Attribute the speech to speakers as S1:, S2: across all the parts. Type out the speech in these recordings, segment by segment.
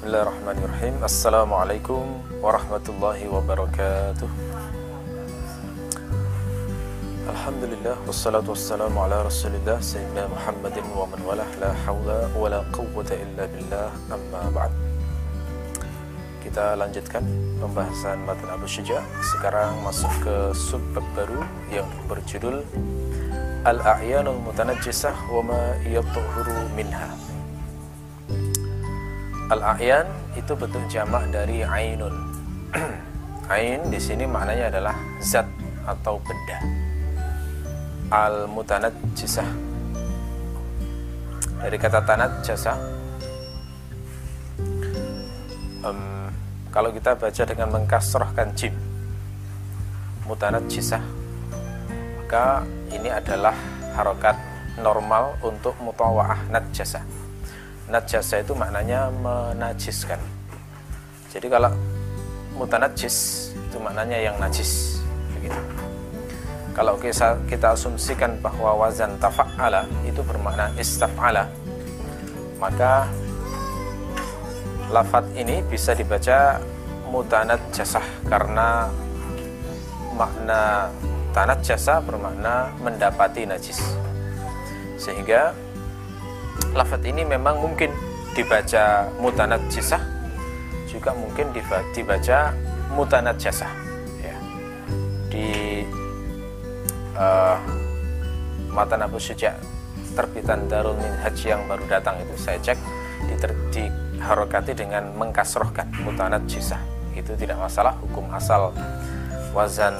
S1: Bismillahirrahmanirrahim. Assalamualaikum warahmatullahi wabarakatuh. Alhamdulillah Wassalatu wassalamu ala rasulillah Sayyidina Muhammadin wa man walah La hawla wa la quwwata illa billah Amma ba'd. Kita lanjutkan pembahasan Matan Abu Syuja. Sekarang masuk ke subbab baru Yang berjudul Al-A'yanul Mutanajjisah Wa ma yatuhuru minha Al-a'yan itu bentuk jamak dari ainun. Ain di sini maknanya adalah zat atau benda. Al-mutanajjisah dari kata tanat jasa. Um, kalau kita baca dengan mengkasrohkan jim mutanajjisah maka ini adalah harokat normal untuk mutawaah najjasah najasa itu maknanya menajiskan. Jadi kalau mutanajis itu maknanya yang najis. Begitu. Kalau kita, asumsikan bahwa wazan tafa'ala itu bermakna istaf'ala. Maka lafat ini bisa dibaca mutanat jasah karena makna tanat jasa bermakna mendapati najis. Sehingga lafat ini memang mungkin dibaca mutanat jisah juga mungkin dibaca mutanat jasa ya. di uh, matan Abu Suja terbitan Darul Minhaj yang baru datang itu saya cek diharokati dengan mengkasrohkan mutanat jisah itu tidak masalah hukum asal wazan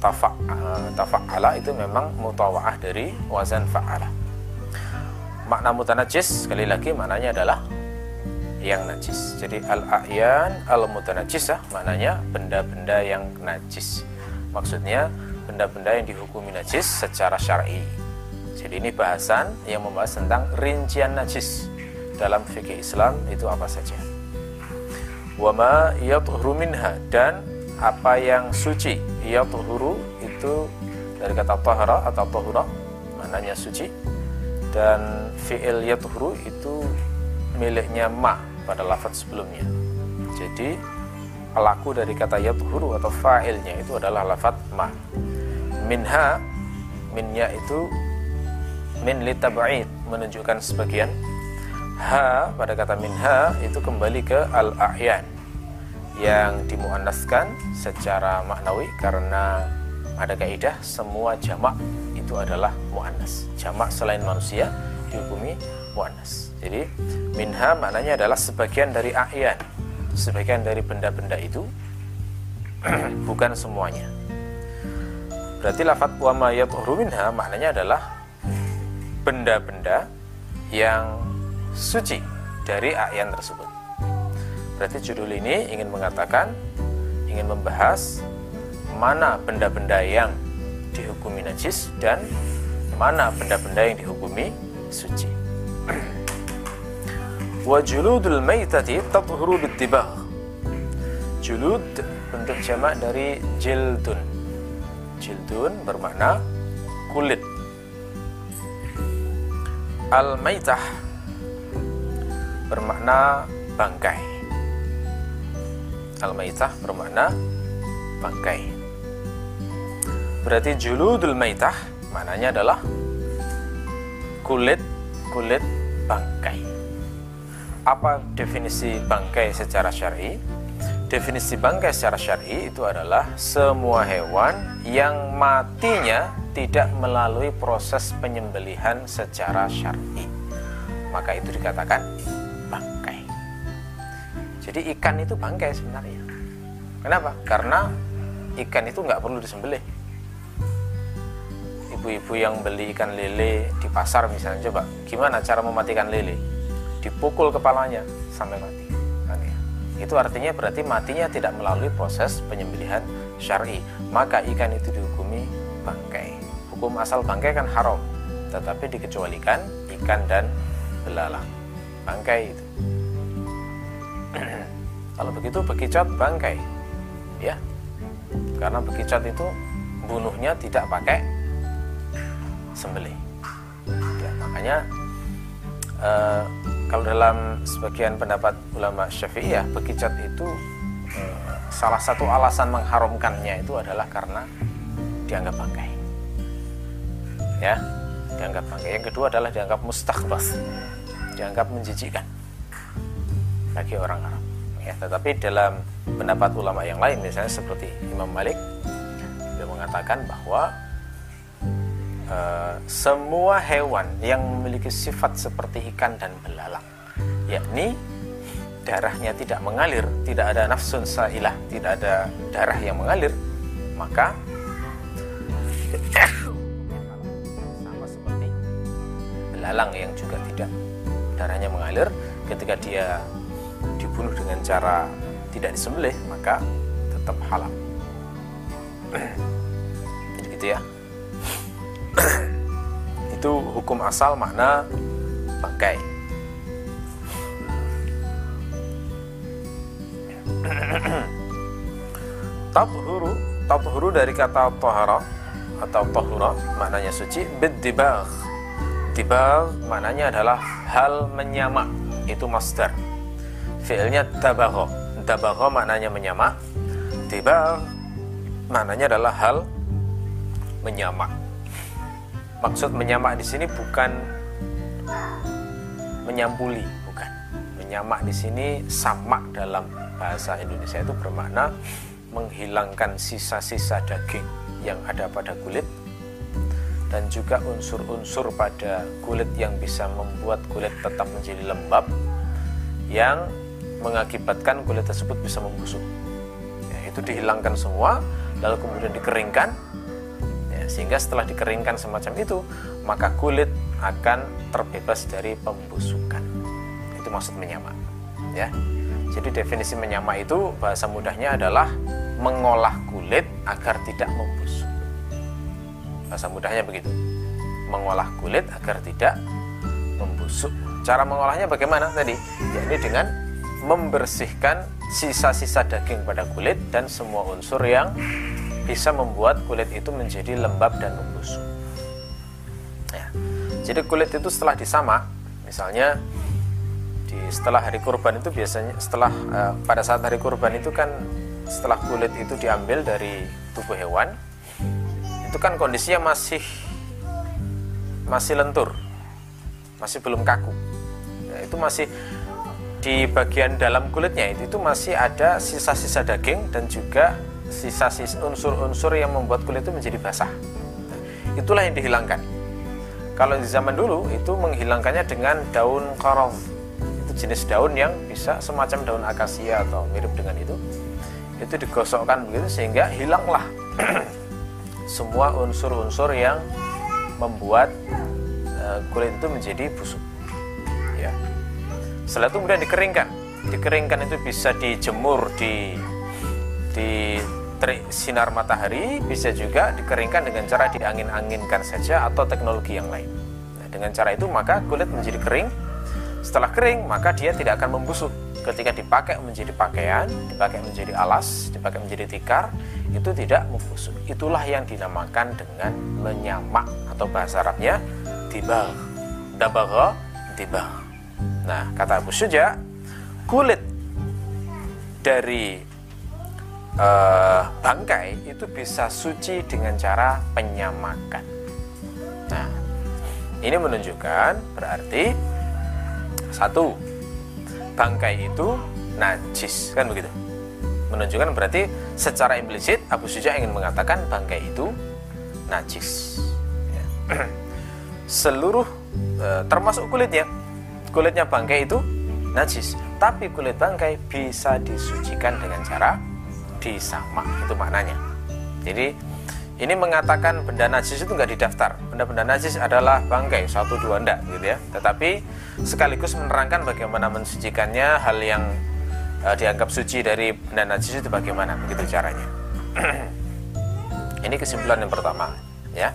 S1: tafa'ala itu memang mutawaah dari wazan fa'ala makna mutanajis sekali lagi maknanya adalah yang najis. Jadi al-a'yan al-mutanajisah maknanya benda-benda yang najis. Maksudnya benda-benda yang dihukumi najis secara syar'i. Jadi ini bahasan yang membahas tentang rincian najis dalam fikih Islam itu apa saja. Wa ma yatuhuru minha dan apa yang suci. Yatuhuru itu dari kata tahara atau tahura maknanya suci dan fi'il yatuhru itu miliknya ma pada lafaz sebelumnya. Jadi pelaku dari kata yatuhru atau fa'ilnya itu adalah lafaz ma. Minha minnya itu min litab'id menunjukkan sebagian. Ha pada kata minha itu kembali ke al-a'yan yang dimuannaskan secara maknawi karena ada kaidah semua jamak itu adalah muannas. Jamak selain manusia dihukumi muannas. Jadi minha maknanya adalah sebagian dari a'yan, sebagian dari benda-benda itu bukan semuanya. Berarti lafat wa ma minha maknanya adalah benda-benda yang suci dari a'yan tersebut. Berarti judul ini ingin mengatakan ingin membahas mana benda-benda yang dihukumi najis dan mana benda-benda yang dihukumi suci. Wa juludul maitati tathuru bittibagh. Julud bentuk jamak dari jildun. Jildun bermakna kulit. Al-maitah bermakna bangkai. Al-maitah bermakna bangkai. Berarti juludul maitah maknanya adalah kulit kulit bangkai. Apa definisi bangkai secara syar'i? Definisi bangkai secara syar'i itu adalah semua hewan yang matinya tidak melalui proses penyembelihan secara syar'i. Maka itu dikatakan bangkai. Jadi ikan itu bangkai sebenarnya. Kenapa? Karena ikan itu nggak perlu disembelih ibu-ibu yang beli ikan lele di pasar misalnya coba gimana cara mematikan lele? Dipukul kepalanya sampai mati. Kan ya? itu artinya berarti matinya tidak melalui proses penyembelihan syari. Maka ikan itu dihukumi bangkai. Hukum asal bangkai kan haram tetapi dikecualikan ikan dan belalang. Bangkai itu. Kalau begitu bekicot bangkai. Ya. Karena bekicot itu bunuhnya tidak pakai sembelih. Ya, makanya e, kalau dalam sebagian pendapat ulama Syafi'iyah bekicot itu eh, salah satu alasan mengharamkannya itu adalah karena dianggap bangkai ya dianggap bangkai yang kedua adalah dianggap mustahbas dianggap menjijikkan bagi orang Arab. Ya tetapi dalam pendapat ulama yang lain misalnya seperti Imam Malik dia mengatakan bahwa uh, semua hewan yang memiliki sifat seperti ikan dan belalang yakni darahnya tidak mengalir tidak ada nafsun sailah tidak ada darah yang mengalir maka sama seperti belalang yang juga tidak darahnya mengalir ketika dia dibunuh dengan cara tidak disembelih maka tetap halal. Jadi gitu ya itu hukum asal makna bangkai Tathuru, tathuru dari kata tohara atau tohura maknanya suci bidibagh dibagh maknanya adalah hal menyamak itu master fiilnya tabagho tabagho maknanya menyamak. Tiba maknanya adalah hal menyamak maksud menyamak di sini bukan menyampuli bukan menyamak di sini sama dalam bahasa Indonesia itu bermakna menghilangkan sisa-sisa daging yang ada pada kulit dan juga unsur-unsur pada kulit yang bisa membuat kulit tetap menjadi lembab yang mengakibatkan kulit tersebut bisa membusuk. Ya, itu dihilangkan semua, lalu kemudian dikeringkan, sehingga setelah dikeringkan semacam itu, maka kulit akan terbebas dari pembusukan. Itu maksud menyamak. Ya, jadi definisi menyamak itu bahasa mudahnya adalah mengolah kulit agar tidak membusuk. Bahasa mudahnya begitu. Mengolah kulit agar tidak membusuk. Cara mengolahnya bagaimana tadi? Ya ini dengan membersihkan sisa-sisa daging pada kulit dan semua unsur yang bisa membuat kulit itu menjadi lembab dan membusuk. Ya. Jadi kulit itu setelah disamak, misalnya di setelah hari kurban itu biasanya setelah uh, pada saat hari kurban itu kan setelah kulit itu diambil dari tubuh hewan, itu kan kondisinya masih masih lentur, masih belum kaku. Ya, itu masih di bagian dalam kulitnya itu masih ada sisa-sisa daging dan juga sisa-sisa unsur-unsur yang membuat kulit itu menjadi basah. itulah yang dihilangkan. Kalau di zaman dulu itu menghilangkannya dengan daun korov. Itu jenis daun yang bisa semacam daun akasia atau mirip dengan itu. Itu digosokkan begitu sehingga hilanglah semua unsur-unsur yang membuat uh, kulit itu menjadi busuk. Ya. Setelah itu kemudian dikeringkan. Dikeringkan itu bisa dijemur di di terik sinar matahari, bisa juga dikeringkan dengan cara diangin-anginkan saja atau teknologi yang lain. Nah, dengan cara itu maka kulit menjadi kering. Setelah kering, maka dia tidak akan membusuk. Ketika dipakai menjadi pakaian, dipakai menjadi alas, dipakai menjadi tikar, itu tidak membusuk. Itulah yang dinamakan dengan menyamak atau bahasa Arabnya tibal. Dabagha tibal. Nah, kata Abu Suja, kulit dari uh, bangkai itu bisa suci dengan cara penyamakan. Nah, ini menunjukkan berarti satu, bangkai itu najis, kan begitu? Menunjukkan berarti secara implisit Abu Suja ingin mengatakan bangkai itu najis. Seluruh uh, termasuk kulitnya kulitnya bangkai itu najis tapi kulit bangkai bisa disucikan dengan cara disamak itu maknanya. Jadi ini mengatakan benda najis itu nggak didaftar. Benda-benda najis adalah bangkai satu dua ndak gitu ya. Tetapi sekaligus menerangkan bagaimana mensucikannya hal yang uh, dianggap suci dari benda najis itu bagaimana begitu caranya. Ini kesimpulan yang pertama ya.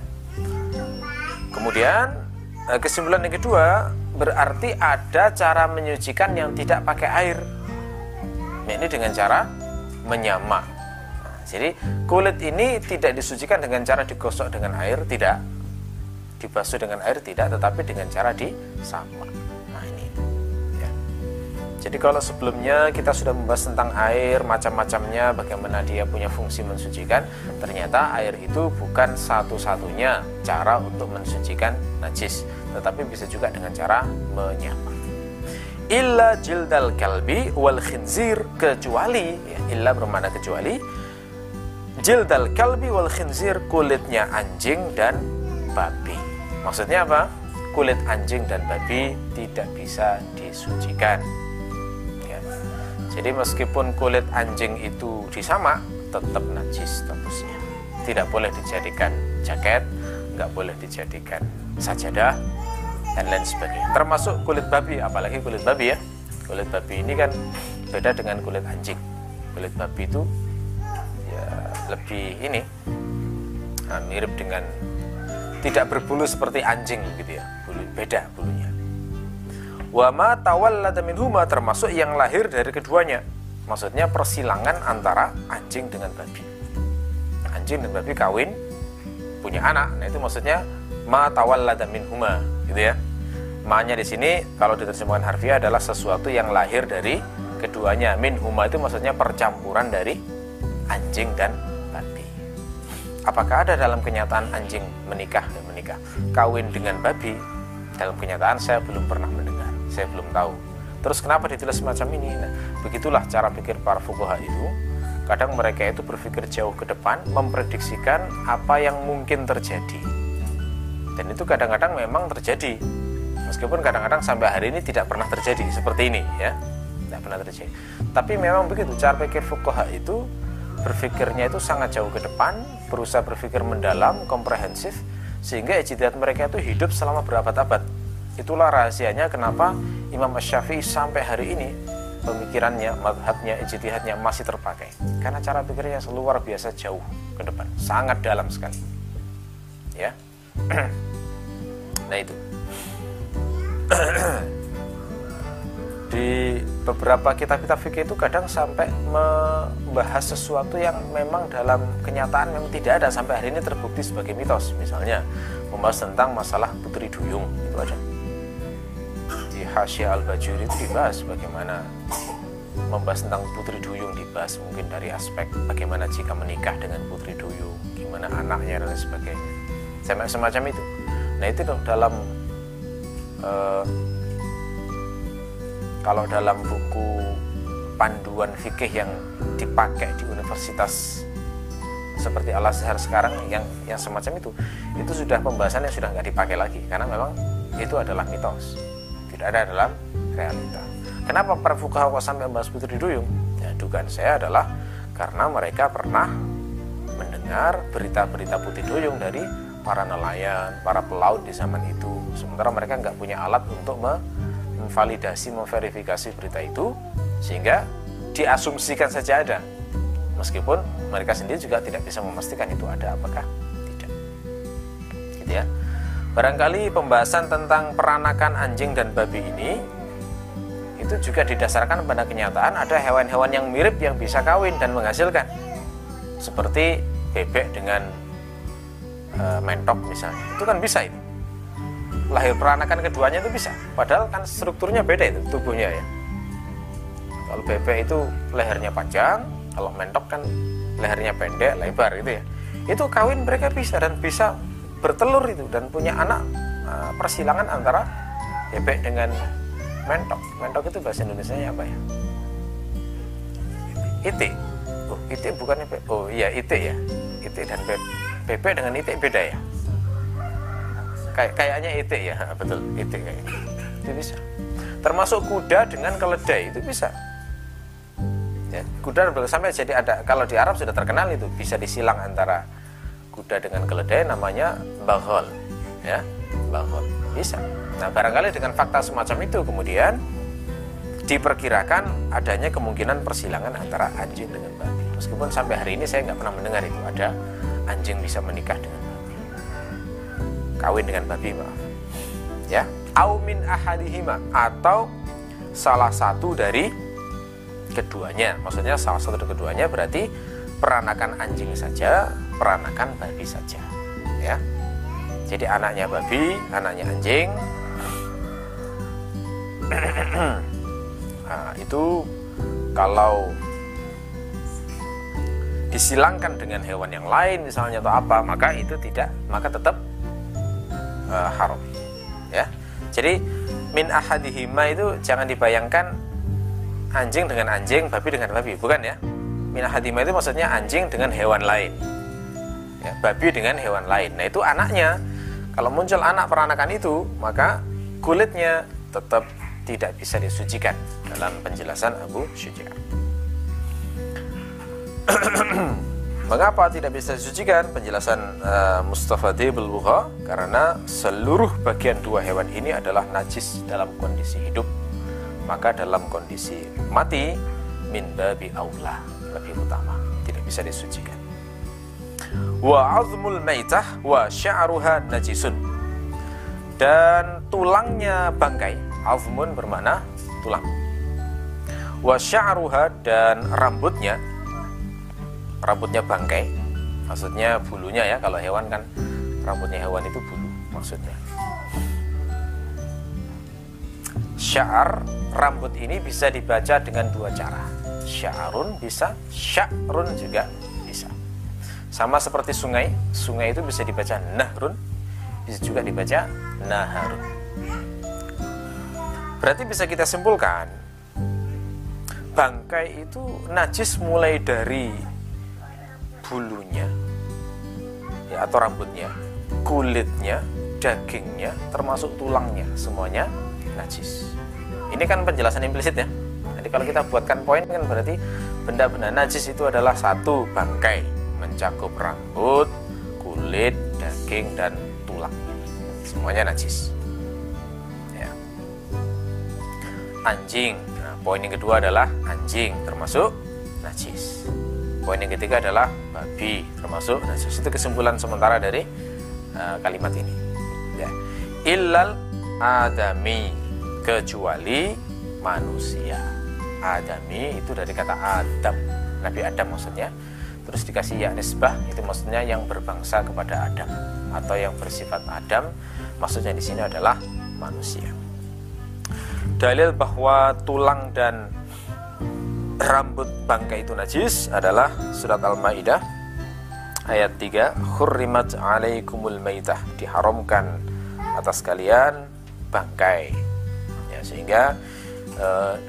S1: Kemudian eh, kesimpulan yang kedua berarti ada cara menyucikan yang tidak pakai air. Ini dengan cara menyamak. Nah, jadi kulit ini tidak disucikan dengan cara digosok dengan air, tidak. Dibasuh dengan air tidak, tetapi dengan cara disamak. Nah ini. Jadi kalau sebelumnya kita sudah membahas tentang air, macam-macamnya, bagaimana dia punya fungsi mensucikan, ternyata air itu bukan satu-satunya cara untuk mensucikan najis, tetapi bisa juga dengan cara menyapa. Illa jildal kalbi wal khinzir kecuali ya, illa bermakna kecuali jildal kalbi wal khinzir kulitnya anjing dan babi. Maksudnya apa? Kulit anjing dan babi tidak bisa disucikan. Jadi meskipun kulit anjing itu disama, tetap najis statusnya. Tidak boleh dijadikan jaket, nggak boleh dijadikan sajadah, dan lain sebagainya. Termasuk kulit babi, apalagi kulit babi ya. Kulit babi ini kan beda dengan kulit anjing. Kulit babi itu ya lebih ini nah, mirip dengan tidak berbulu seperti anjing gitu ya. Bulu beda bulunya wa ma tawallada minhuma termasuk yang lahir dari keduanya. Maksudnya persilangan antara anjing dengan babi. Anjing dan babi kawin punya anak. Nah, itu maksudnya ma tawallada minhuma, gitu ya. Ma-nya di sini kalau diterjemahkan harfiah adalah sesuatu yang lahir dari keduanya. Minhuma itu maksudnya percampuran dari anjing dan babi. Apakah ada dalam kenyataan anjing menikah dan menikah? Kawin dengan babi? Dalam kenyataan saya belum pernah mendengar. Saya belum tahu. Terus kenapa ditulis semacam ini? Nah, begitulah cara pikir para fukoha itu. Kadang mereka itu berpikir jauh ke depan memprediksikan apa yang mungkin terjadi. Dan itu kadang-kadang memang terjadi meskipun kadang-kadang sampai hari ini tidak pernah terjadi seperti ini ya tidak pernah terjadi tapi memang begitu cara pikir fukoha itu berpikirnya itu sangat jauh ke depan berusaha berpikir mendalam komprehensif sehingga ijtihad mereka itu hidup selama berabad-abad Itulah rahasianya kenapa Imam Syafi'i sampai hari ini pemikirannya, madhabnya, ijtihadnya masih terpakai. Karena cara pikirnya luar biasa jauh ke depan, sangat dalam sekali. Ya. nah itu. Di beberapa kitab-kitab fikih itu kadang sampai membahas sesuatu yang memang dalam kenyataan memang tidak ada. Sampai hari ini terbukti sebagai mitos. Misalnya membahas tentang masalah putri duyung. Itu ada Hasya Al-Bajuri itu dibahas bagaimana membahas tentang putri duyung. Dibahas mungkin dari aspek bagaimana jika menikah dengan putri duyung. Gimana anaknya dan sebagainya. Semacam itu. Nah itu dalam uh, kalau dalam buku panduan fikih yang dipakai di universitas seperti Al Azhar sekarang yang yang semacam itu itu sudah pembahasannya sudah nggak dipakai lagi karena memang itu adalah mitos tidak ada dalam realita. Kenapa para fukaha sampai membahas putri duyung? Ya, dugaan saya adalah karena mereka pernah mendengar berita-berita putri duyung dari para nelayan, para pelaut di zaman itu. Sementara mereka nggak punya alat untuk memvalidasi, memverifikasi berita itu, sehingga diasumsikan saja ada. Meskipun mereka sendiri juga tidak bisa memastikan itu ada apakah tidak. Gitu ya. Barangkali pembahasan tentang peranakan anjing dan babi ini itu juga didasarkan pada kenyataan ada hewan-hewan yang mirip yang bisa kawin dan menghasilkan. Seperti bebek dengan e, mentok misalnya. Itu kan bisa itu. Lahir peranakan keduanya itu bisa. Padahal kan strukturnya beda itu tubuhnya ya. Kalau bebek itu lehernya panjang, kalau mentok kan lehernya pendek, lebar gitu ya. Itu kawin mereka bisa dan bisa bertelur itu dan punya anak uh, persilangan antara bebek dengan mentok. Mentok itu bahasa Indonesia apa ya? Ite. Oh, ite bukan bebek. Oh iya, ite ya. Ite dan bebek. Bebek dengan ite beda ya? Kayak kayaknya ite ya, betul. Ite kayaknya. Itu bisa. Termasuk kuda dengan keledai itu bisa. Ya, kuda sampai jadi ada kalau di Arab sudah terkenal itu bisa disilang antara kuda dengan keledai namanya bahol ya bahol bisa nah barangkali dengan fakta semacam itu kemudian diperkirakan adanya kemungkinan persilangan antara anjing dengan babi meskipun sampai hari ini saya nggak pernah mendengar itu ada anjing bisa menikah dengan babi. Kawin dengan babi maaf ya. Aumin ahadihima. Atau salah satu dari keduanya. Maksudnya salah satu dari keduanya berarti peranakan anjing saja peranakan babi saja. Ya. Jadi anaknya babi anaknya anjing. Nah, itu kalau disilangkan dengan hewan yang lain misalnya atau apa maka itu tidak maka tetap uh, haram ya. Jadi min ahadihima itu jangan dibayangkan anjing dengan anjing babi dengan babi bukan ya. Min ahadihima itu maksudnya anjing dengan hewan lain ya, babi dengan hewan lain. Nah itu anaknya. Kalau muncul anak peranakan itu maka kulitnya tetap tidak bisa disucikan dalam penjelasan Abu Syuja. Mengapa tidak bisa disucikan? Penjelasan uh, Mustafa Dibul karena seluruh bagian dua hewan ini adalah najis dalam kondisi hidup. Maka dalam kondisi mati min babi aula lebih utama tidak bisa disucikan. Wa azmul maitah wa sya'ruha najisun. Dan tulangnya bangkai Azmun bermakna tulang. Wa sya'ruha dan rambutnya rambutnya bangkai maksudnya bulunya ya kalau hewan kan rambutnya hewan itu bulu maksudnya. Sya'ar rambut ini bisa dibaca dengan dua cara. Sya'run bisa, sya'run juga bisa. Sama seperti sungai, sungai itu bisa dibaca nahrun, bisa juga dibaca naharun. Berarti bisa kita simpulkan bangkai itu najis mulai dari bulunya ya atau rambutnya, kulitnya, dagingnya, termasuk tulangnya, semuanya najis. Ini kan penjelasan implisit ya. Jadi kalau kita buatkan poin kan berarti benda-benda najis itu adalah satu bangkai mencakup rambut, kulit, daging dan tulangnya. Semuanya najis. anjing. Nah, poin yang kedua adalah anjing termasuk najis. Poin yang ketiga adalah babi termasuk najis. Itu kesimpulan sementara dari uh, kalimat ini. Ya. Illal adami kecuali manusia. Adami itu dari kata Adam, Nabi Adam maksudnya. Terus dikasih ya nisbah itu maksudnya yang berbangsa kepada Adam atau yang bersifat Adam. Maksudnya di sini adalah manusia dalil bahwa tulang dan rambut bangkai itu najis adalah surat Al-Maidah ayat 3 hurrimat alaikumul maitah diharamkan atas kalian bangkai. Ya sehingga e,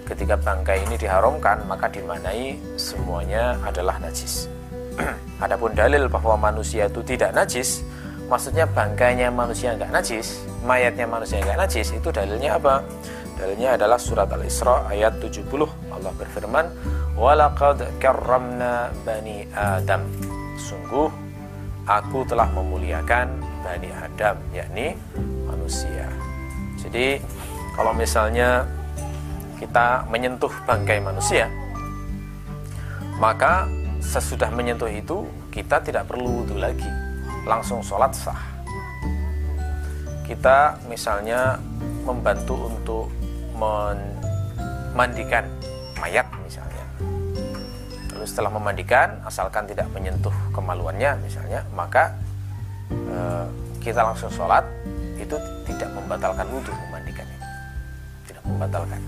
S1: ketika bangkai ini diharamkan maka dimanai semuanya adalah najis. Adapun dalil bahwa manusia itu tidak najis maksudnya bangkainya manusia enggak najis mayatnya manusia enggak najis itu dalilnya apa Dalilnya adalah surat Al-Isra ayat 70. Allah berfirman, "Walaqad karramna bani Adam." Sungguh aku telah memuliakan Bani Adam, yakni manusia. Jadi, kalau misalnya kita menyentuh bangkai manusia, maka sesudah menyentuh itu kita tidak perlu wudhu lagi, langsung sholat sah. Kita misalnya membantu untuk memandikan mayat misalnya. Lalu setelah memandikan, asalkan tidak menyentuh kemaluannya misalnya, maka e, kita langsung sholat itu tidak membatalkan wudhu memandikannya, tidak membatalkan.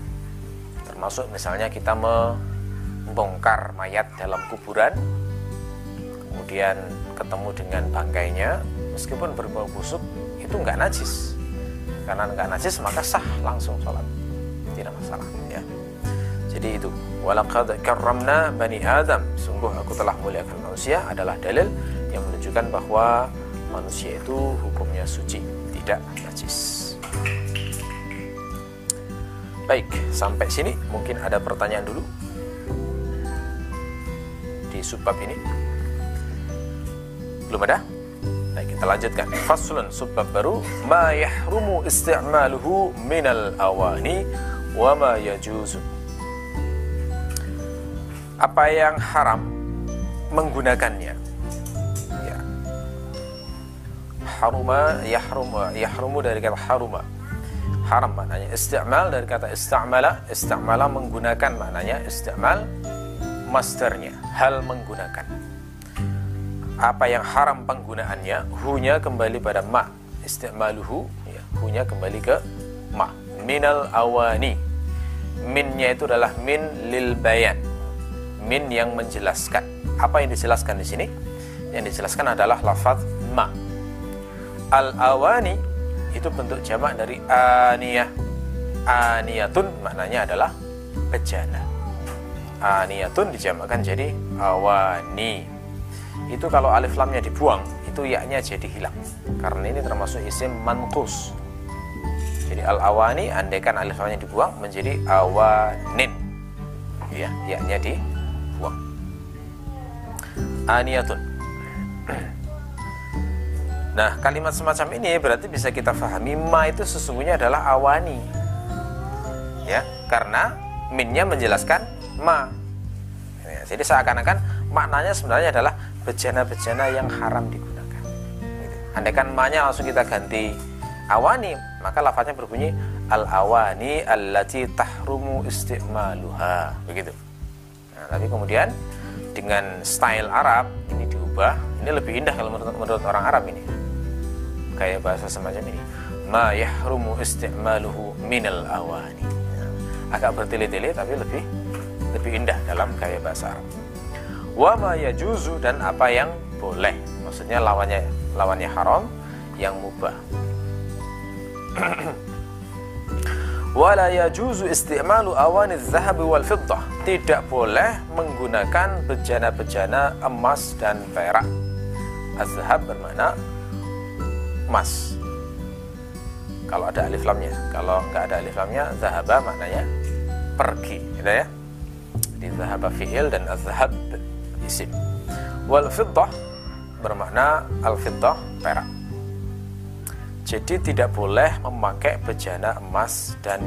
S1: Termasuk misalnya kita membongkar mayat dalam kuburan, kemudian ketemu dengan bangkainya, meskipun berbau busuk itu nggak najis karena nggak najis maka sah langsung sholat tidak masalah ya. Jadi itu walaqad karramna bani adam. Sungguh aku telah muliakan manusia adalah dalil yang menunjukkan bahwa manusia itu hukumnya suci tidak najis. Baik sampai sini mungkin ada pertanyaan dulu di subbab ini? Belum ada? Baik, kita lanjutkan. Faslun subbab baru. Ma yahrumu isti'maluhu minal awani wa ma yajuzu. Apa yang haram menggunakannya? Ya. Haruma yahrumu yahrumu dari kata haruma. Haram maknanya. Isti'mal dari kata istamala istamala menggunakan maknanya isti'mal masternya. Hal menggunakan. Apa yang haram penggunaannya? Hunya kembali pada ma. Isti'maluhu ya. Hunya kembali ke ma minal awani. Minnya itu adalah min lil bayan. Min yang menjelaskan. Apa yang dijelaskan di sini? Yang dijelaskan adalah lafaz ma. Al awani itu bentuk jamak dari aniyah. Aniyatun maknanya adalah bejana. Aniyatun dijamakkan jadi awani. Itu kalau alif lamnya dibuang itu yaknya jadi hilang. Karena ini termasuk isim manqus jadi al awani andaikan alif lamnya dibuang menjadi awanin. Ya yaknya dibuang. Aniyatun. Nah kalimat semacam ini berarti bisa kita fahami ma itu sesungguhnya adalah awani. Ya karena minnya menjelaskan ma. Ya, jadi seakan-akan maknanya sebenarnya adalah bejana-bejana yang haram digunakan. Gitu. andaikan ma-nya langsung kita ganti awani maka lafaznya berbunyi al awani allati tahrumu istimaluha. Begitu. Nah, tapi kemudian dengan style Arab ini diubah ini lebih indah kalau menurut, menurut orang Arab ini. Kayak bahasa semacam ini ma yahrumu istimaluhu minal awani. Nah, agak bertele-tele tapi lebih lebih indah dalam gaya bahasa Arab. Wa ma yajuzu dan apa yang boleh. Maksudnya lawannya lawannya haram yang mubah wala yajuzu isti'malu awani zahab wal fiddah. Tidak boleh menggunakan bejana-bejana emas dan perak. Azhab bermakna emas. Kalau ada alif lamnya. Kalau nggak ada alif lamnya zahaba maknanya pergi gitu ya. Di zahaba fi'il dan azhab isim. Wal fiddah bermakna al fiddah perak jadi tidak boleh memakai bejana emas dan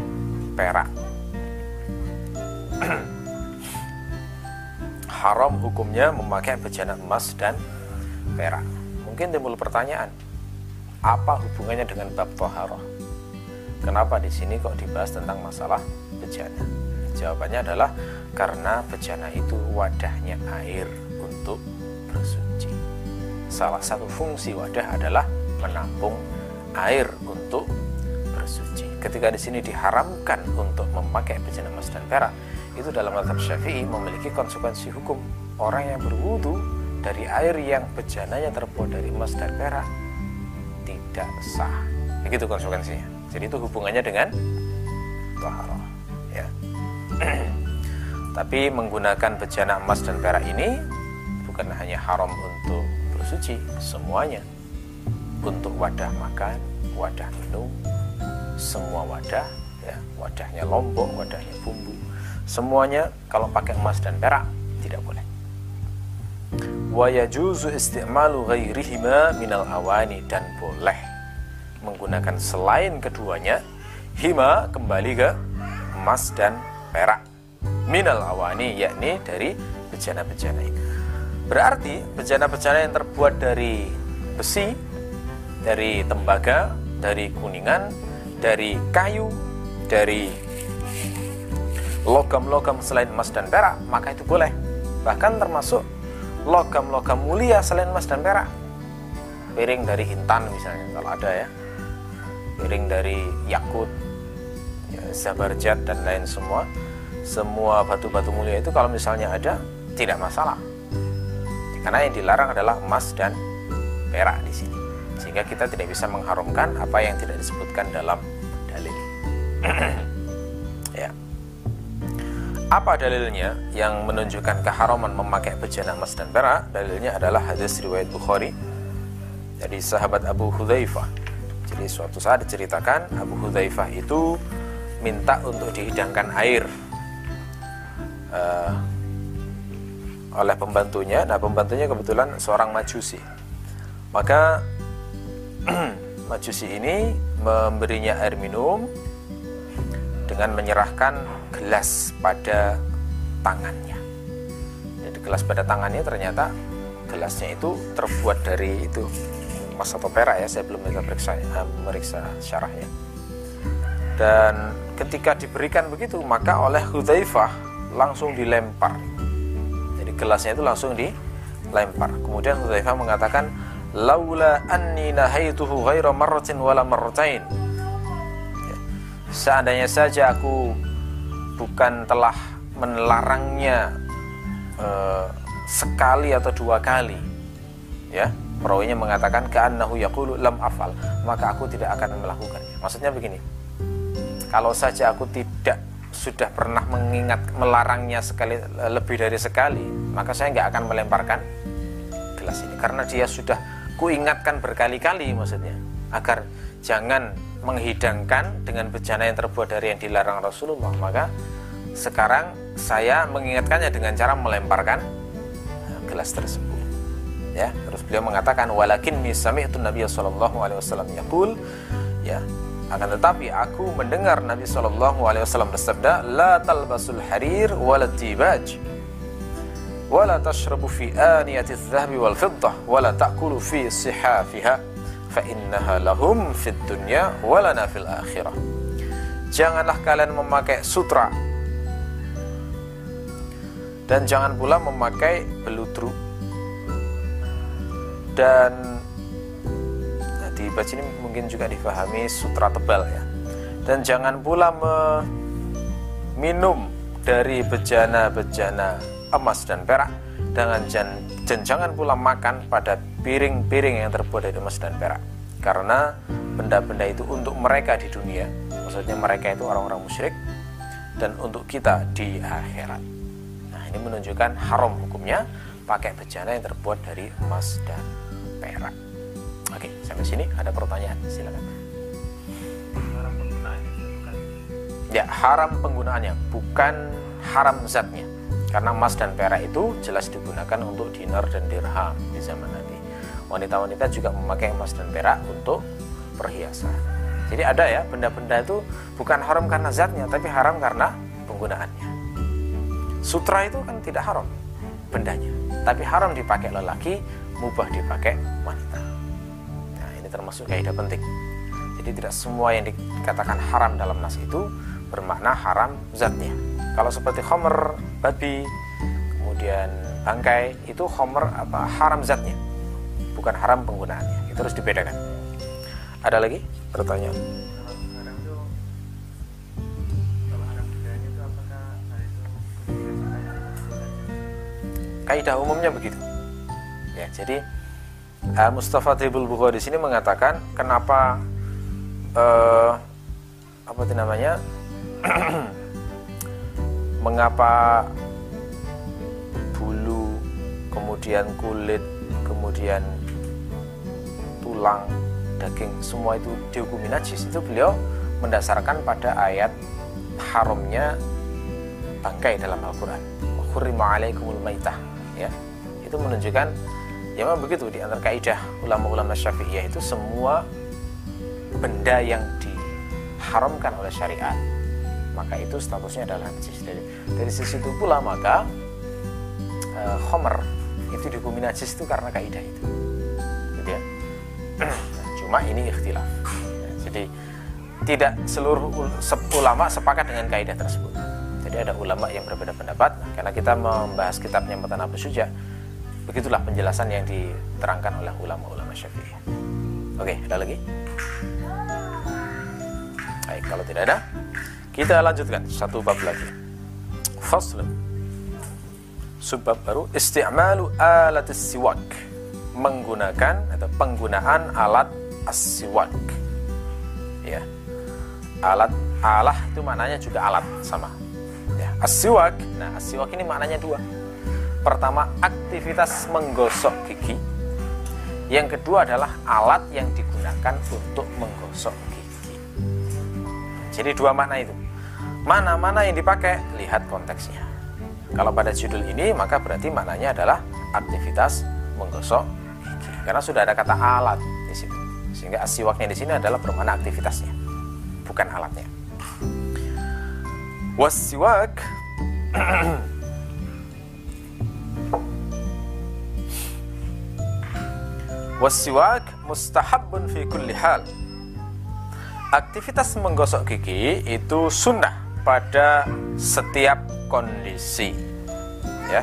S1: perak. Haram hukumnya memakai bejana emas dan perak. Mungkin timbul pertanyaan, apa hubungannya dengan bab toharoh? Kenapa di sini kok dibahas tentang masalah bejana? Jawabannya adalah karena bejana itu wadahnya air untuk bersuci. Salah satu fungsi wadah adalah menampung air untuk bersuci. Ketika di sini diharamkan untuk memakai bejana emas dan perak, itu dalam mazhab Syafi'i memiliki konsekuensi hukum. Orang yang berwudu dari air yang bejananya terbuat dari emas dan perak tidak sah. Begitu konsekuensinya. Jadi itu hubungannya dengan taharah, ya. Tapi menggunakan bejana emas dan perak ini bukan hanya haram untuk bersuci, semuanya untuk wadah makan, wadah minum, semua wadah, ya, wadahnya lombok, wadahnya bumbu, semuanya kalau pakai emas dan perak tidak boleh. Wa isti'malu ghairihima minal awani dan boleh menggunakan selain keduanya hima kembali ke emas dan perak minal awani yakni dari bejana-bejana itu. Berarti bejana-bejana yang terbuat dari besi dari tembaga, dari kuningan, dari kayu, dari logam-logam selain emas dan perak, maka itu boleh. Bahkan termasuk logam-logam mulia selain emas dan perak. Piring dari intan misalnya, kalau ada ya. Piring dari yakut, ya, zabarjat dan lain semua. Semua batu-batu mulia itu kalau misalnya ada, tidak masalah. Karena yang dilarang adalah emas dan perak di sini sehingga kita tidak bisa mengharumkan apa yang tidak disebutkan dalam dalil. ya. Apa dalilnya yang menunjukkan keharaman memakai bejana emas dan perak? Dalilnya adalah hadis riwayat Bukhari dari sahabat Abu Hudzaifah. Jadi suatu saat diceritakan Abu Hudzaifah itu minta untuk dihidangkan air uh, oleh pembantunya. Nah, pembantunya kebetulan seorang majusi. Maka Majusi ini memberinya air minum dengan menyerahkan gelas pada tangannya. Jadi gelas pada tangannya ternyata gelasnya itu terbuat dari itu emas atau perak ya, saya belum bisa periksa, uh, meriksa syarahnya. Dan ketika diberikan begitu, maka oleh Hudzaifah langsung dilempar. Jadi gelasnya itu langsung dilempar. Kemudian Hudzaifah mengatakan, laula anni nahaituhu ghaira marratin wala marratain. Ya. seandainya saja aku bukan telah melarangnya uh, sekali atau dua kali ya perawinya mengatakan ka'annahu yaqulu lam afal maka aku tidak akan melakukannya. Maksudnya begini kalau saja aku tidak sudah pernah mengingat melarangnya sekali lebih dari sekali maka saya nggak akan melemparkan gelas ini. Karena dia sudah kuingatkan berkali-kali maksudnya agar jangan menghidangkan dengan bejana yang terbuat dari yang dilarang Rasulullah. Maka sekarang saya mengingatkannya dengan cara melemparkan gelas tersebut. Ya terus beliau mengatakan walakin misami'tu Nabi sallallahu alaihi wasallam yaqul. Ya akan tetapi aku mendengar Nabi sallallahu alaihi wasallam bersabda la talbasul harir wala fi aniyati adh-dhahabi wal fiddah wala ta'kulu fi sihafiha fa innaha lahum fid dunya walana fil akhirah. Janganlah kalian memakai sutra dan jangan pula memakai beludru dan nah, di baca ini mungkin juga difahami sutra tebal ya. Dan jangan pula minum dari bejana-bejana emas dan perak dengan dan, dan jangan pula makan pada piring-piring yang terbuat dari emas dan perak karena benda-benda itu untuk mereka di dunia maksudnya mereka itu orang-orang musyrik dan untuk kita di akhirat ini menunjukkan haram hukumnya pakai bejana yang terbuat dari emas dan perak. Oke, sampai sini ada pertanyaan, silakan. Ya, haram penggunaannya, bukan haram zatnya. Karena emas dan perak itu jelas digunakan untuk dinar dan dirham di zaman nanti. Wanita-wanita juga memakai emas dan perak untuk perhiasan. Jadi ada ya, benda-benda itu bukan haram karena zatnya, tapi haram karena penggunaannya. Sutra itu kan tidak haram bendanya, tapi haram dipakai lelaki, mubah dipakai wanita. Nah, ini termasuk kaidah penting. Jadi tidak semua yang dikatakan haram dalam nas itu bermakna haram zatnya. Kalau seperti homer, babi, kemudian bangkai, itu homer apa haram zatnya, bukan haram penggunaannya. Itu harus dibedakan. Ada lagi pertanyaan? kaidah umumnya begitu ya jadi uh, Mustafa Tibul Bukhari di sini mengatakan kenapa uh, apa itu namanya mengapa bulu kemudian kulit kemudian tulang daging semua itu dihukumi najis? Itu beliau mendasarkan pada ayat haramnya bangkai dalam Al-Quran. Hurrima alaikumul maitah. Ya itu menunjukkan ya memang begitu di antara kaidah ulama-ulama syafi'iyah itu semua benda yang diharamkan oleh syariat maka itu statusnya adalah najis. Dari, dari sisi itu pula maka e, khomer itu dihukumi najis itu karena kaidah itu. Gitu ya. Cuma ini ikhtilaf. Jadi tidak seluruh ulama sepakat dengan kaidah tersebut. Jadi ada ulama yang berbeda pendapat. Karena kita membahas kitabnya Matan Abu Suja begitulah penjelasan yang diterangkan oleh ulama-ulama syafi'i. Oke ada lagi? Baik kalau tidak ada kita lanjutkan satu bab lagi faslun subbab baru isti'malu alat siwak menggunakan atau penggunaan alat as-siwak ya alat alah itu maknanya juga alat sama Asiwak, nah asiwak ini maknanya dua. Pertama, aktivitas menggosok gigi. Yang kedua adalah alat yang digunakan untuk menggosok gigi. Jadi dua makna itu. Mana-mana yang dipakai, lihat konteksnya. Kalau pada judul ini, maka berarti maknanya adalah aktivitas menggosok gigi. Karena sudah ada kata alat di situ. Sehingga asiwaknya di sini adalah bermakna aktivitasnya, bukan alatnya. Wasiwak Wasiwak mustahabun fi kulli hal Aktivitas menggosok gigi itu sunnah pada setiap kondisi ya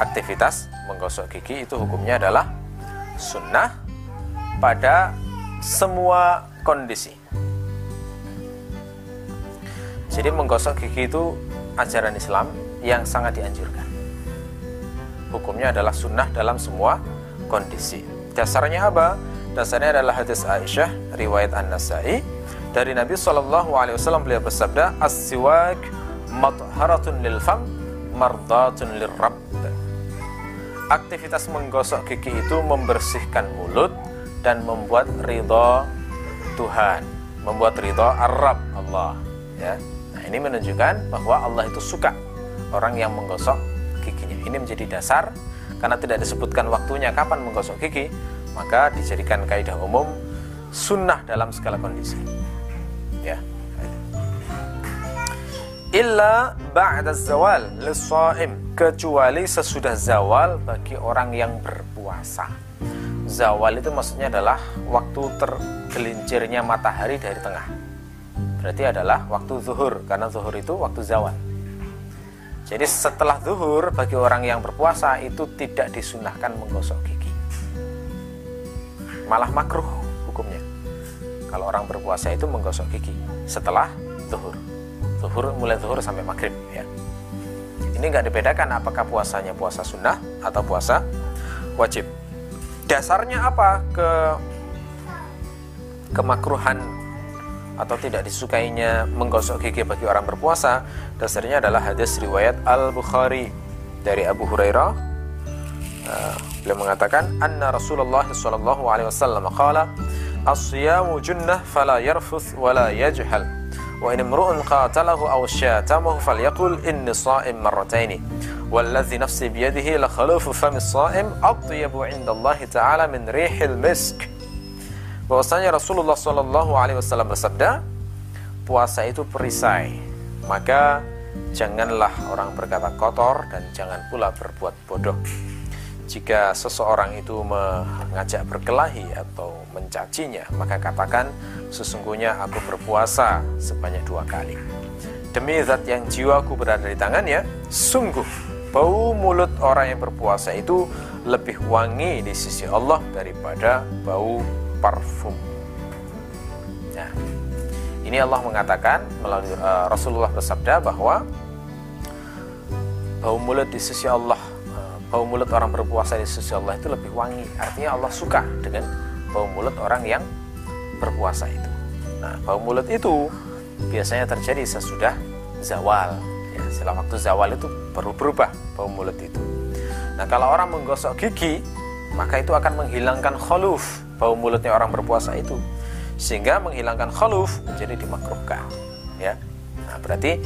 S1: aktivitas menggosok gigi itu hukumnya adalah sunnah pada semua kondisi jadi menggosok gigi itu ajaran Islam yang sangat dianjurkan. Hukumnya adalah sunnah dalam semua kondisi. Dasarnya apa? Dasarnya adalah hadis Aisyah riwayat An-Nasai dari Nabi Shallallahu Alaihi Wasallam beliau bersabda as-siwak matharatun lil fam mardatun lirrabb aktivitas menggosok gigi itu membersihkan mulut dan membuat ridho Tuhan membuat ridho Arab Allah ya. Nah ini menunjukkan bahwa Allah itu suka orang yang menggosok giginya. Ini menjadi dasar karena tidak disebutkan waktunya kapan menggosok gigi maka dijadikan kaidah umum sunnah dalam segala kondisi illa ba'da zawal lisaim kecuali sesudah zawal bagi orang yang berpuasa. Zawal itu maksudnya adalah waktu tergelincirnya matahari dari tengah. Berarti adalah waktu zuhur karena zuhur itu waktu zawal. Jadi setelah zuhur bagi orang yang berpuasa itu tidak disunahkan menggosok gigi. Malah makruh hukumnya. Kalau orang berpuasa itu menggosok gigi setelah zuhur zuhur mulai zuhur sampai maghrib ya. Ini nggak dibedakan apakah puasanya puasa sunnah atau puasa wajib. Dasarnya apa? Ke kemakruhan atau tidak disukainya menggosok gigi bagi orang berpuasa dasarnya adalah hadis riwayat Al Bukhari dari Abu Hurairah. Uh, beliau mengatakan anna Rasulullah sallallahu alaihi wasallam as-siyamu junnah fala yarfuth wala yajhal wa in imru'un qatalahu aw syatamahu falyaqul inni sha'im marrataini والذي نفسي بيده لخلوف فم الصائم أطيب عند الله تعالى من ريح المسك bahwasanya Rasulullah Shallallahu Alaihi Wasallam bersabda puasa itu perisai maka janganlah orang berkata kotor dan jangan pula berbuat bodoh jika seseorang itu mengajak berkelahi atau mencacinya, maka katakan, sesungguhnya aku berpuasa sebanyak dua kali. Demi zat yang jiwaku berada di tangannya, sungguh bau mulut orang yang berpuasa itu lebih wangi di sisi Allah daripada bau parfum. Nah, ini Allah mengatakan melalui uh, Rasulullah bersabda bahwa bau mulut di sisi Allah bau mulut orang berpuasa di sisi Allah itu lebih wangi. Artinya Allah suka dengan bau mulut orang yang berpuasa itu. Nah, bau mulut itu biasanya terjadi sesudah zawal. Ya, setelah waktu zawal itu baru berubah bau mulut itu. Nah, kalau orang menggosok gigi, maka itu akan menghilangkan kholuf bau mulutnya orang berpuasa itu. Sehingga menghilangkan kholuf menjadi dimakruhkan. Ya. Nah, berarti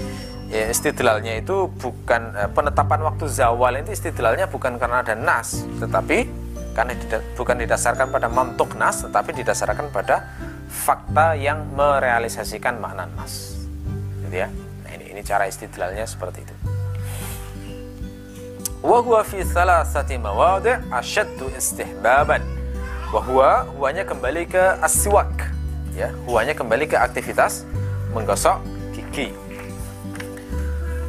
S1: ya istidlalnya itu bukan eh, penetapan waktu zawal itu istidlalnya bukan karena ada nas tetapi karena dida, bukan didasarkan pada mantuk nas tetapi didasarkan pada fakta yang merealisasikan makna nas. Gitu ya. Nah ini ini cara istidlalnya seperti itu. Wa fi thalathati mawadi' ashaddu istihbaban. Wa huwa huwanya kembali ke aswak ya. Huwanya kembali ke aktivitas menggosok gigi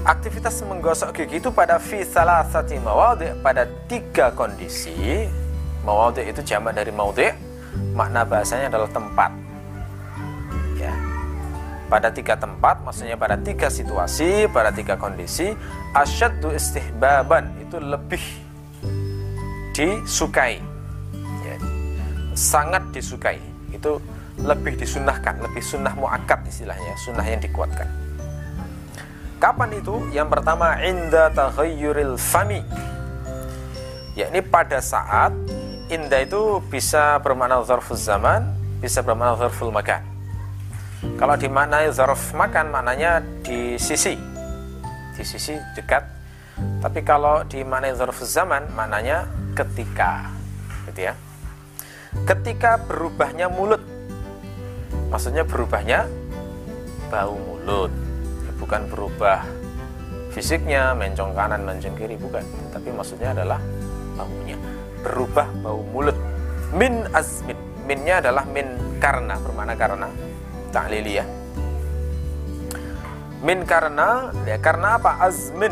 S1: aktivitas menggosok gigi itu pada fi salasati mawadi pada tiga kondisi. Mawadi itu jamak dari maudi makna bahasanya adalah tempat. Ya. Pada tiga tempat maksudnya pada tiga situasi pada tiga kondisi asyaddu istihbaban itu lebih disukai. Ya. sangat disukai. Itu lebih disunahkan lebih sunnah muakkad istilahnya sunnah yang dikuatkan Kapan itu? Yang pertama inda taghayyuril fami. Yakni pada saat inda itu bisa bermakna zarful zaman, bisa bermakna zarful makan. Kalau dimaknai zarf makan maknanya di sisi. Di sisi dekat. Tapi kalau dimaknai zarful zaman maknanya ketika. Gitu ya. Ketika berubahnya mulut. Maksudnya berubahnya bau mulut bukan berubah fisiknya mencong kanan mencong kiri bukan. Tapi maksudnya adalah baunya. Berubah bau mulut. Min azmin. Minnya adalah min karena bermana karena taklili ya min karena ya karena apa? Azmin.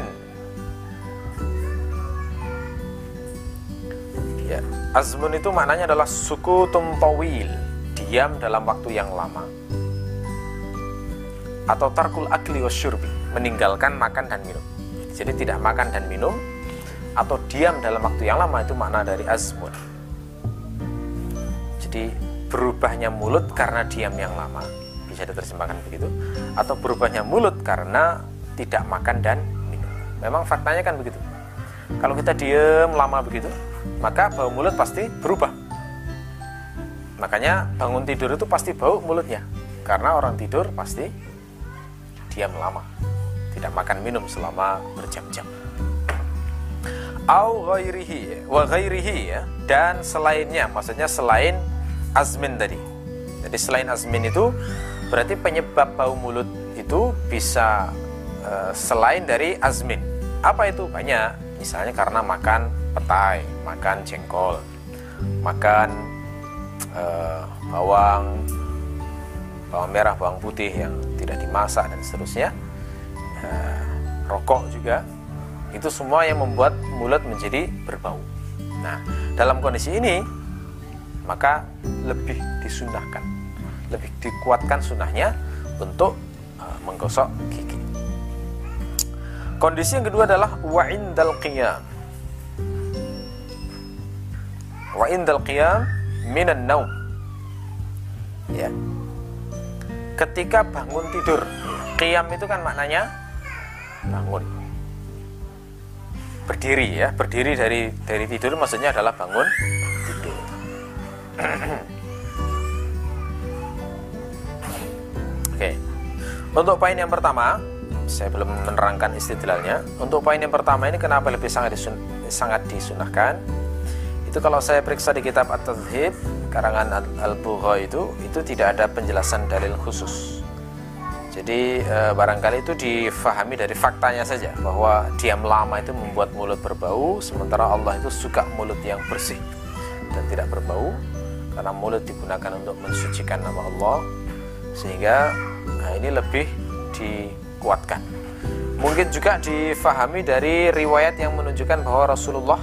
S1: Ya azmun itu maknanya adalah suku tawil. Diam dalam waktu yang lama atau tarkul akli wasyurbi meninggalkan makan dan minum. Jadi tidak makan dan minum atau diam dalam waktu yang lama itu makna dari azmun jadi berubahnya mulut karena diam yang lama. Bisa diterjemahkan begitu? Atau berubahnya mulut karena tidak makan dan minum. Memang faktanya kan begitu. Kalau kita diam lama begitu maka bau mulut pasti berubah. Makanya bangun tidur itu pasti bau mulutnya. Karena orang tidur pasti diam lama tidak makan minum selama berjam-jam. Au ghairihi wa ghairihi ya. Dan selainnya maksudnya selain azmin tadi. Jadi selain azmin itu berarti penyebab bau mulut itu bisa uh, selain dari azmin. Apa itu? Banyak. Misalnya karena makan petai makan jengkol makan uh, bawang bawang merah bawang putih yang tidak dimasak dan seterusnya uh, rokok juga itu semua yang membuat mulut menjadi berbau. Nah, dalam kondisi ini maka lebih disunahkan, lebih dikuatkan sunahnya untuk uh, menggosok gigi. Kondisi yang kedua adalah wa indal qiyam. Wa indal qiyam minan naum. Ya. Ketika bangun tidur. Qiyam itu kan maknanya bangun. Berdiri ya berdiri dari dari tidur maksudnya adalah bangun tidur. Oke. Untuk poin yang pertama saya belum menerangkan istidlalnya untuk poin yang pertama ini kenapa lebih sangat disun, sangat disunahkan itu kalau saya periksa di kitab At-Tadhib karangan Al-Bugha itu itu tidak ada penjelasan dalil khusus jadi e, barangkali itu difahami dari faktanya saja bahwa diam lama itu membuat mulut berbau, sementara Allah itu suka mulut yang bersih dan tidak berbau karena mulut digunakan untuk mensucikan nama Allah sehingga nah ini lebih dikuatkan. Mungkin juga difahami dari riwayat yang menunjukkan bahwa Rasulullah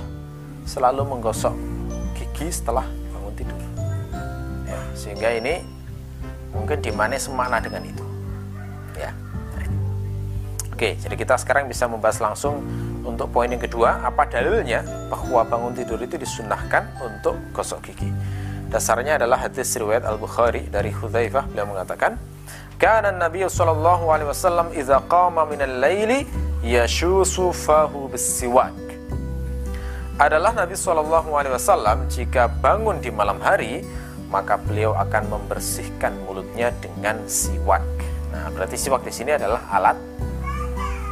S1: selalu menggosok gigi setelah bangun tidur. Ya, sehingga ini mungkin di mana semakna dengan itu. Oke, jadi kita sekarang bisa membahas langsung untuk poin yang kedua, apa dalilnya bahwa bangun tidur itu disunahkan untuk gosok gigi. Dasarnya adalah hadis riwayat Al-Bukhari dari Hudzaifah beliau mengatakan, "Kana Nabi sallallahu alaihi wasallam idza qama min al-laili yashusu fahu bis-siwak." Adalah Nabi sallallahu alaihi wasallam jika bangun di malam hari, maka beliau akan membersihkan mulutnya dengan siwak. Nah, berarti siwak di sini adalah alat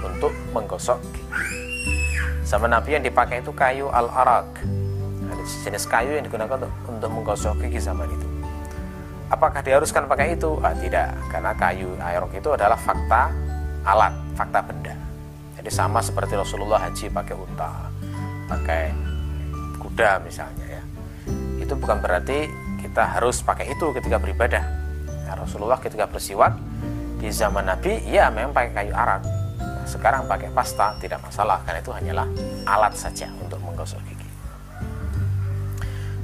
S1: untuk menggosok gigi. Sama Nabi yang dipakai itu kayu al-arak. Ada jenis kayu yang digunakan untuk, untuk menggosok gigi zaman itu. Apakah diharuskan pakai itu? Ah, tidak, karena kayu arak itu adalah fakta alat, fakta benda. Jadi sama seperti Rasulullah haji pakai unta, pakai kuda misalnya ya. Itu bukan berarti kita harus pakai itu ketika beribadah. Nah, Rasulullah ketika bersiwak di zaman Nabi, ya memang pakai kayu arak sekarang pakai pasta tidak masalah karena itu hanyalah alat saja untuk menggosok gigi.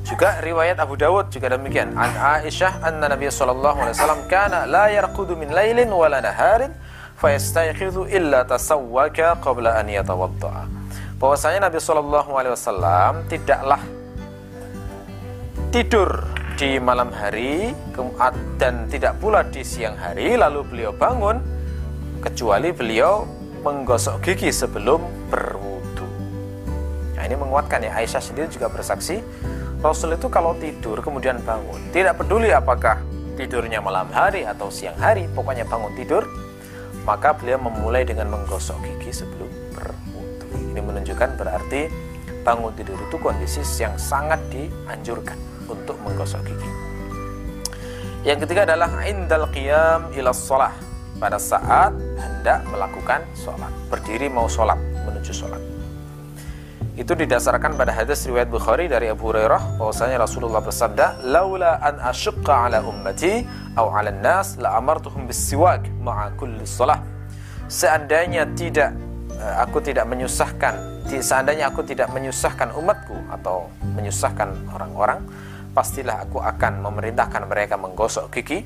S1: Juga riwayat Abu Dawud juga demikian. An Aisyah anna Nabi sallallahu alaihi wasallam kana la yarqudu min lailin wala naharin fayastayqidhu illa tasawwaka qabla an yatawadda. Bahwasanya Nabi sallallahu alaihi wasallam tidaklah tidur di malam hari dan tidak pula di siang hari lalu beliau bangun kecuali beliau menggosok gigi sebelum berwudu. Nah, ini menguatkan ya Aisyah sendiri juga bersaksi Rasul itu kalau tidur kemudian bangun, tidak peduli apakah tidurnya malam hari atau siang hari, pokoknya bangun tidur, maka beliau memulai dengan menggosok gigi sebelum menunjukkan berarti bangun tidur itu kondisi yang sangat dianjurkan untuk menggosok gigi. Yang ketiga adalah indal qiyam ila shalah pada saat hendak melakukan sholat berdiri mau sholat menuju sholat. Itu didasarkan pada hadis riwayat Bukhari dari Abu Hurairah bahwasanya Rasulullah bersabda laula an asyqa ala ummati au ala nas la amartuhum bisiwak ma'a kulli shalah seandainya tidak aku tidak menyusahkan seandainya aku tidak menyusahkan umatku atau menyusahkan orang-orang pastilah aku akan memerintahkan mereka menggosok gigi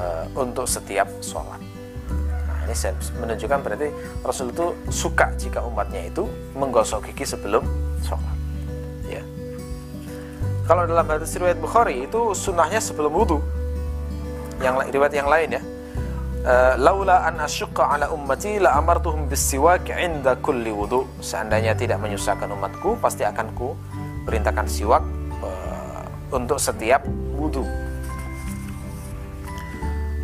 S1: uh, untuk setiap sholat. Nah, ini menunjukkan berarti Rasul itu suka jika umatnya itu menggosok gigi sebelum sholat. Ya. Kalau dalam hadis riwayat Bukhari itu sunnahnya sebelum wudhu. Yang riwayat yang lain ya. Uh, laula an asyqa ala ummati la amartuhum bisiwak inda kulli wudu. Seandainya tidak menyusahkan umatku, pasti akan ku perintahkan siwak uh, untuk setiap wudhu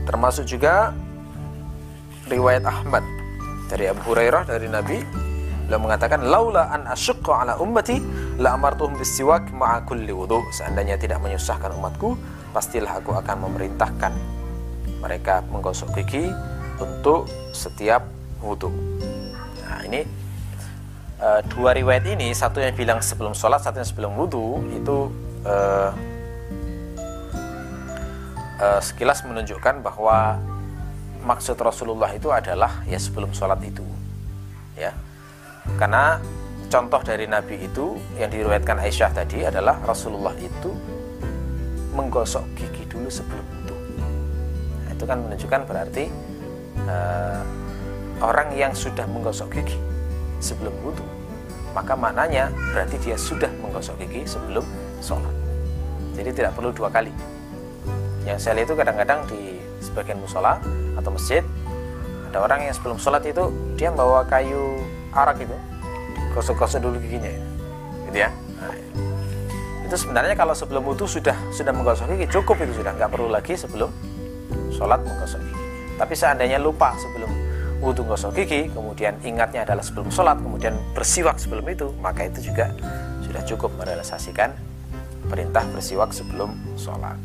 S1: termasuk juga riwayat Ahmad dari Abu Hurairah dari Nabi. Beliau mengatakan laula an asyqa ala ummati la amartuhum bisiwak ma'a kulli wudu. Seandainya tidak menyusahkan umatku pastilah aku akan memerintahkan mereka menggosok gigi untuk setiap wudhu. Nah ini uh, dua riwayat ini satu yang bilang sebelum sholat satu yang sebelum wudhu itu uh, uh, sekilas menunjukkan bahwa maksud Rasulullah itu adalah ya sebelum sholat itu ya. Karena contoh dari Nabi itu yang diriwayatkan Aisyah tadi adalah Rasulullah itu menggosok gigi dulu sebelum itu kan menunjukkan berarti uh, orang yang sudah menggosok gigi sebelum wudhu maka maknanya berarti dia sudah menggosok gigi sebelum sholat jadi tidak perlu dua kali yang saya lihat itu kadang-kadang di sebagian musola atau masjid ada orang yang sebelum sholat itu dia bawa kayu arak itu gosok-gosok dulu giginya ya. gitu ya nah, itu sebenarnya kalau sebelum wudhu sudah sudah menggosok gigi cukup itu sudah nggak perlu lagi sebelum sholat menggosok gigi tapi seandainya lupa sebelum wudhu gosok gigi kemudian ingatnya adalah sebelum sholat kemudian bersiwak sebelum itu maka itu juga sudah cukup merealisasikan perintah bersiwak sebelum sholat